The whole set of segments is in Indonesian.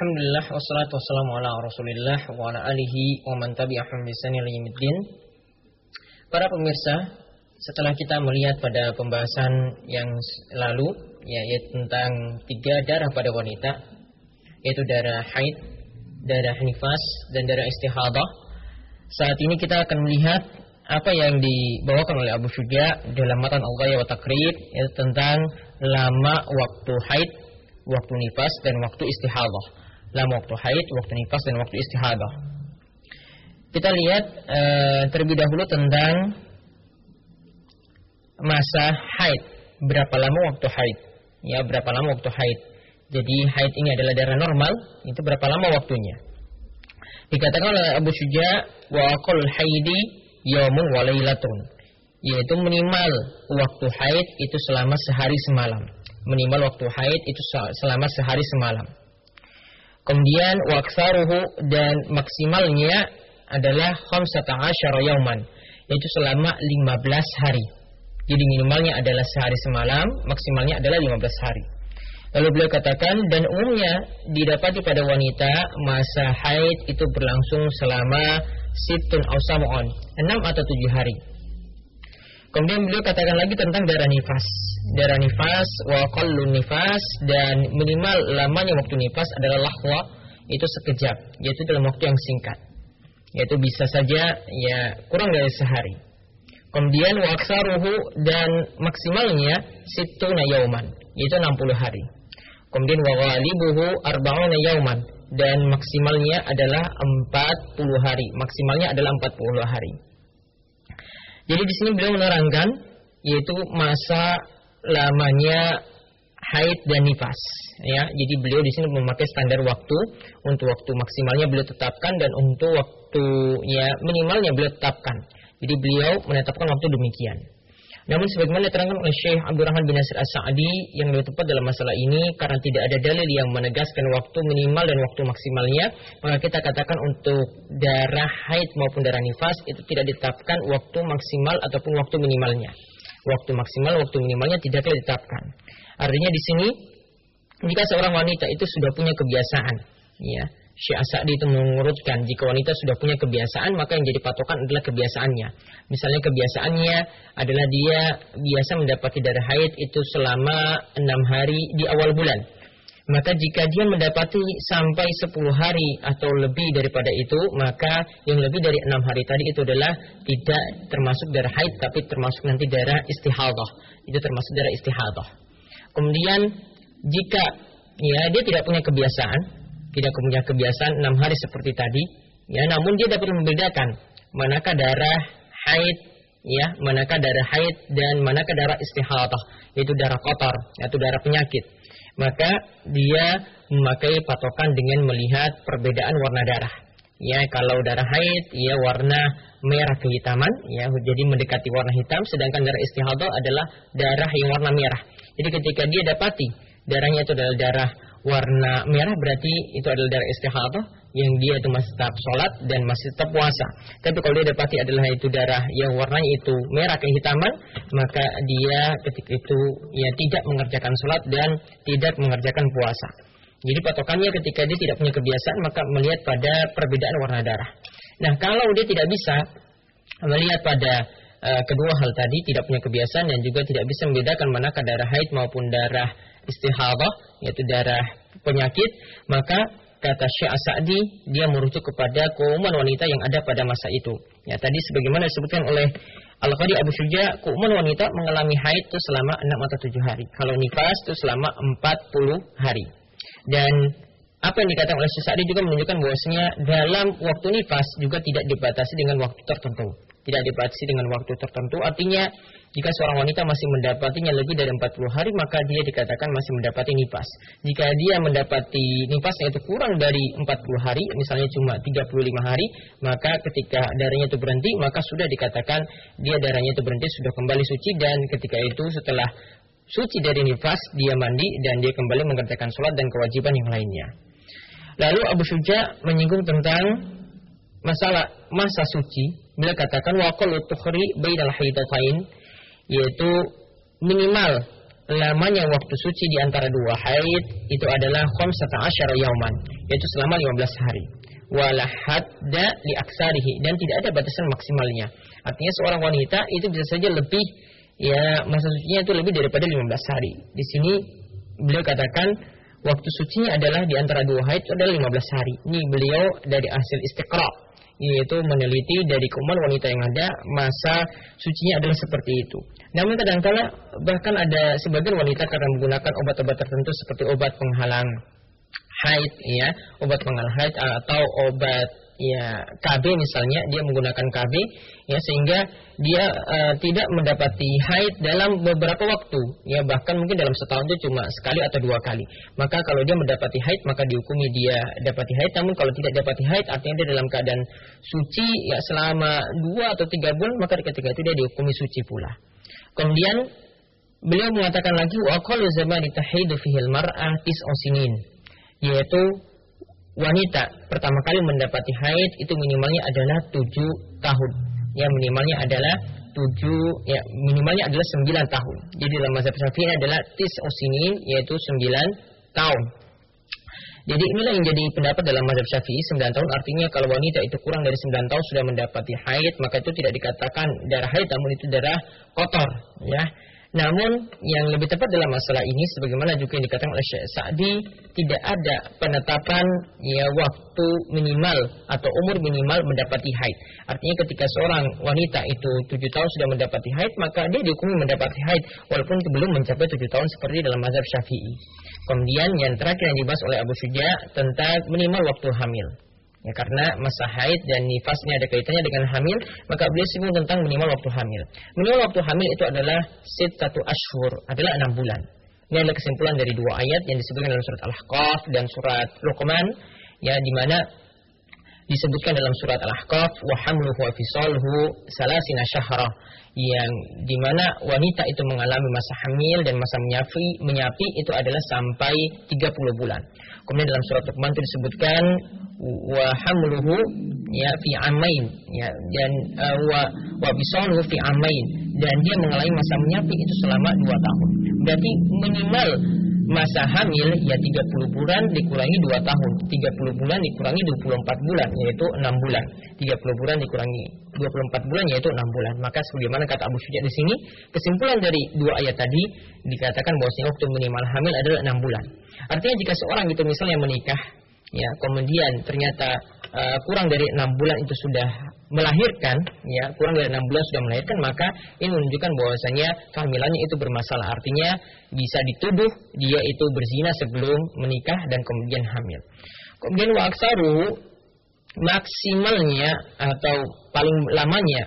Alhamdulillah wassalatu wassalamu ala Rasulillah wa ala alihi wa man tabi'ahum bi ihsan Para pemirsa, setelah kita melihat pada pembahasan yang lalu yaitu tentang tiga darah pada wanita yaitu darah haid, darah nifas dan darah istihadah. Saat ini kita akan melihat apa yang dibawakan oleh Abu Syuja dalam matan al-ghaya wa takrib yaitu tentang lama waktu haid, waktu nifas dan waktu istihadah lama waktu haid, waktu nifas dan waktu istihadah. Kita lihat e, terlebih dahulu tentang masa haid. Berapa lama waktu haid? Ya, berapa lama waktu haid? Jadi haid ini adalah darah normal, itu berapa lama waktunya? Dikatakan oleh Abu Syuja wa aqal haidi yaumun wa lailatun. Yaitu minimal waktu haid itu selama sehari semalam. Minimal waktu haid itu selama sehari semalam. Kemudian waksaruhu dan maksimalnya adalah khamsata asyara yauman, yaitu selama 15 hari. Jadi minimalnya adalah sehari semalam, maksimalnya adalah 15 hari. Lalu beliau katakan dan umumnya didapati pada wanita masa haid itu berlangsung selama situn ausamu'on, 6 atau 7 hari. Kemudian beliau katakan lagi tentang darah nifas. Darah nifas wa qallu nifas dan minimal lamanya waktu nifas adalah lahwa itu sekejap, yaitu dalam waktu yang singkat. Yaitu bisa saja ya kurang dari sehari. Kemudian waksaruhu dan maksimalnya situna yauman, yaitu 60 hari. Kemudian wa ghalibuhu arba'una yauman dan maksimalnya adalah 40 hari. Maksimalnya adalah 40 hari. Jadi di sini beliau menerangkan yaitu masa lamanya haid dan nifas ya. Jadi beliau di sini memakai standar waktu untuk waktu maksimalnya beliau tetapkan dan untuk waktu ya minimalnya beliau tetapkan. Jadi beliau menetapkan waktu demikian. Namun sebagaimana diterangkan oleh Syekh Abdurrahman bin Nasir As-Sa'di yang lebih tepat dalam masalah ini karena tidak ada dalil yang menegaskan waktu minimal dan waktu maksimalnya, maka kita katakan untuk darah haid maupun darah nifas itu tidak ditetapkan waktu maksimal ataupun waktu minimalnya. Waktu maksimal, waktu minimalnya tidaklah ditetapkan. Artinya di sini jika seorang wanita itu sudah punya kebiasaan, ya, Syekh Asadi itu mengurutkan jika wanita sudah punya kebiasaan maka yang jadi patokan adalah kebiasaannya. Misalnya kebiasaannya adalah dia biasa mendapati darah haid itu selama enam hari di awal bulan. Maka jika dia mendapati sampai 10 hari atau lebih daripada itu, maka yang lebih dari enam hari tadi itu adalah tidak termasuk darah haid, tapi termasuk nanti darah istihadah. Itu termasuk darah istihadah. Kemudian jika ya dia tidak punya kebiasaan, tidak punya kebiasaan enam hari seperti tadi, ya namun dia dapat membedakan manakah darah haid, ya manakah darah haid dan manakah darah istihadah, yaitu darah kotor, yaitu darah penyakit. Maka dia memakai patokan dengan melihat perbedaan warna darah. Ya, kalau darah haid, ya warna merah kehitaman, ya jadi mendekati warna hitam, sedangkan darah istihadah adalah darah yang warna merah. Jadi ketika dia dapati darahnya itu adalah darah warna merah berarti itu adalah darah istihadah yang dia itu masih tetap sholat dan masih tetap puasa. Tapi kalau dia dapati adalah itu darah yang warnanya itu merah kehitaman, maka dia ketika itu ya tidak mengerjakan sholat dan tidak mengerjakan puasa. Jadi patokannya ketika dia tidak punya kebiasaan maka melihat pada perbedaan warna darah. Nah kalau dia tidak bisa melihat pada uh, kedua hal tadi tidak punya kebiasaan dan juga tidak bisa membedakan manakah darah haid maupun darah istihadah yaitu darah penyakit maka kata Syekh Asadi dia merujuk kepada keumuman wanita yang ada pada masa itu. Ya tadi sebagaimana disebutkan oleh Al-Qadi Abu Syuja, keumuman wanita mengalami haid itu selama 6 atau 7 hari. Kalau nifas itu selama 40 hari. Dan apa yang dikatakan oleh Syekh Sa'di juga menunjukkan bahwasanya dalam waktu nifas juga tidak dibatasi dengan waktu tertentu. Tidak dibatasi dengan waktu tertentu. Artinya jika seorang wanita masih mendapatinya lebih dari 40 hari, maka dia dikatakan masih mendapati nifas. Jika dia mendapati nifas yaitu kurang dari 40 hari, misalnya cuma 35 hari, maka ketika darahnya itu berhenti, maka sudah dikatakan dia darahnya itu berhenti, sudah kembali suci, dan ketika itu setelah suci dari nifas, dia mandi, dan dia kembali mengerjakan sholat dan kewajiban yang lainnya. Lalu Abu Syuja menyinggung tentang masalah masa suci. Bila katakan waqal tukhri bainal haidatain yaitu minimal lamanya waktu suci di antara dua haid itu adalah khamsata asyara yauman, yaitu selama 15 hari. Wala hadda li aksarihi dan tidak ada batasan maksimalnya. Artinya seorang wanita itu bisa saja lebih ya masa sucinya itu lebih daripada 15 hari. Di sini beliau katakan waktu sucinya adalah di antara dua haid itu adalah 15 hari. Ini beliau dari hasil istiqra yaitu meneliti dari kuman wanita yang ada masa sucinya adalah seperti itu. Namun kadang-kala bahkan ada sebagian wanita karena menggunakan obat-obat tertentu seperti obat penghalang haid ya, obat penghalang haid atau obat ya KB misalnya dia menggunakan KB ya sehingga dia uh, tidak mendapati haid dalam beberapa waktu. Ya bahkan mungkin dalam setahun itu cuma sekali atau dua kali. Maka kalau dia mendapati haid maka dihukumi dia dapati haid. Namun kalau tidak dapati haid artinya dia dalam keadaan suci ya selama dua atau tiga bulan maka ketika itu dia dihukumi suci pula. Kemudian beliau mengatakan lagi wa qalu zamani tahidu fihil mar'ah tis'usinin yaitu wanita pertama kali mendapati haid itu minimalnya adalah tujuh tahun. Ya minimalnya adalah tujuh, ya minimalnya adalah sembilan tahun. Jadi dalam mazhab Syafi'i adalah tis osinin yaitu sembilan tahun. Jadi inilah yang jadi pendapat dalam mazhab Syafi'i sembilan tahun artinya kalau wanita itu kurang dari sembilan tahun sudah mendapati haid maka itu tidak dikatakan darah haid namun itu darah kotor ya. Namun yang lebih tepat dalam masalah ini sebagaimana juga yang dikatakan oleh Syekh Sa'di tidak ada penetapan ya waktu minimal atau umur minimal mendapati haid. Artinya ketika seorang wanita itu tujuh tahun sudah mendapati haid maka dia dihukumi mendapati haid walaupun belum mencapai tujuh tahun seperti dalam mazhab Syafi'i. Kemudian yang terakhir yang dibahas oleh Abu Suja tentang minimal waktu hamil. Ya, karena masa haid dan nifasnya ada kaitannya dengan hamil, maka beliau singgung tentang minimal waktu hamil. Minimal waktu hamil itu adalah satu ashur, adalah enam bulan. Ini adalah kesimpulan dari dua ayat yang disebutkan dalam surat Al-Ahqaf dan surat Luqman, ya di mana disebutkan dalam surat Al-Ahqaf wa hamluhu wa fisaluhu salasina syahra yang di mana wanita itu mengalami masa hamil dan masa menyapi, menyapi itu adalah sampai 30 bulan. Kemudian dalam surat Luqman itu disebutkan wa hamluhu ya fi amain ya dan uh, wa wa bisaluhu fi amain dan dia mengalami masa menyapi itu selama 2 tahun. Berarti minimal masa hamil ya 30 bulan dikurangi 2 tahun. 30 bulan dikurangi 24 bulan yaitu 6 bulan. 30 bulan dikurangi 24 bulan yaitu 6 bulan. Maka sebagaimana kata Abu Syuja di sini kesimpulan dari dua ayat tadi dikatakan bahwa waktu minimal hamil adalah 6 bulan. Artinya jika seorang itu misalnya menikah ya kemudian ternyata uh, kurang dari enam bulan itu sudah melahirkan ya kurang dari enam bulan sudah melahirkan maka ini menunjukkan bahwasanya kehamilannya itu bermasalah. Artinya bisa dituduh dia itu berzina sebelum menikah dan kemudian hamil. Kemudian waksaru maksimalnya atau paling lamanya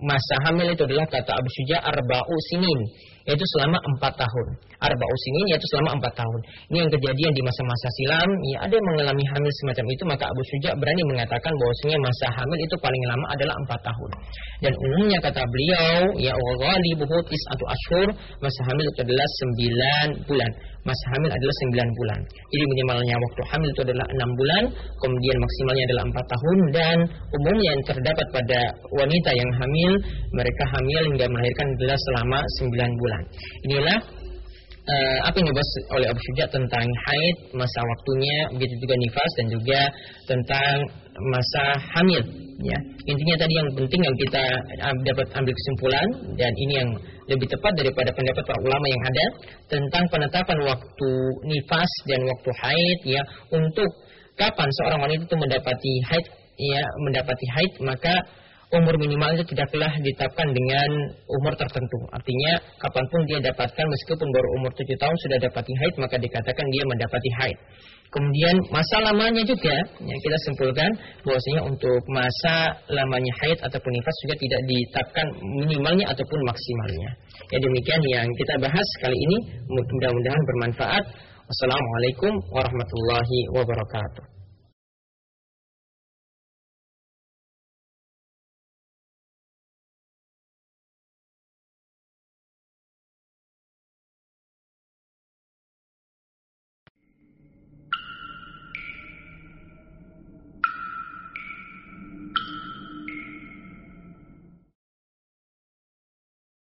masa hamil itu adalah kata Abu Syuja arba'u sinin yaitu selama empat tahun. Arba usinin yaitu selama empat tahun. Ini yang kejadian di masa-masa silam. Ya, ada yang mengalami hamil semacam itu maka Abu Suja berani mengatakan bahwasanya masa hamil itu paling lama adalah empat tahun. Dan umumnya kata beliau ya wali buhutis atau ashur masa hamil itu adalah sembilan bulan. Masa hamil adalah sembilan bulan. Jadi minimalnya waktu hamil itu adalah enam bulan, kemudian maksimalnya adalah empat tahun dan umumnya yang terdapat pada wanita yang hamil mereka hamil hingga melahirkan adalah selama sembilan bulan. Inilah uh, apa yang dibahas oleh Abu Syuja tentang haid, masa waktunya, begitu juga nifas dan juga tentang masa hamil. Ya, intinya tadi yang penting yang kita dapat ambil kesimpulan dan ini yang lebih tepat daripada pendapat para ulama yang ada tentang penetapan waktu nifas dan waktu haid ya untuk kapan seorang wanita itu mendapati haid ya mendapati haid maka umur minimal itu tidaklah ditetapkan dengan umur tertentu. Artinya kapan pun dia dapatkan meskipun baru umur 7 tahun sudah dapati haid maka dikatakan dia mendapati haid. Kemudian masa lamanya juga ya kita simpulkan bahwasanya untuk masa lamanya haid ataupun nifas juga tidak ditetapkan minimalnya ataupun maksimalnya. Ya demikian yang kita bahas kali ini mudah-mudahan bermanfaat. Wassalamualaikum warahmatullahi wabarakatuh.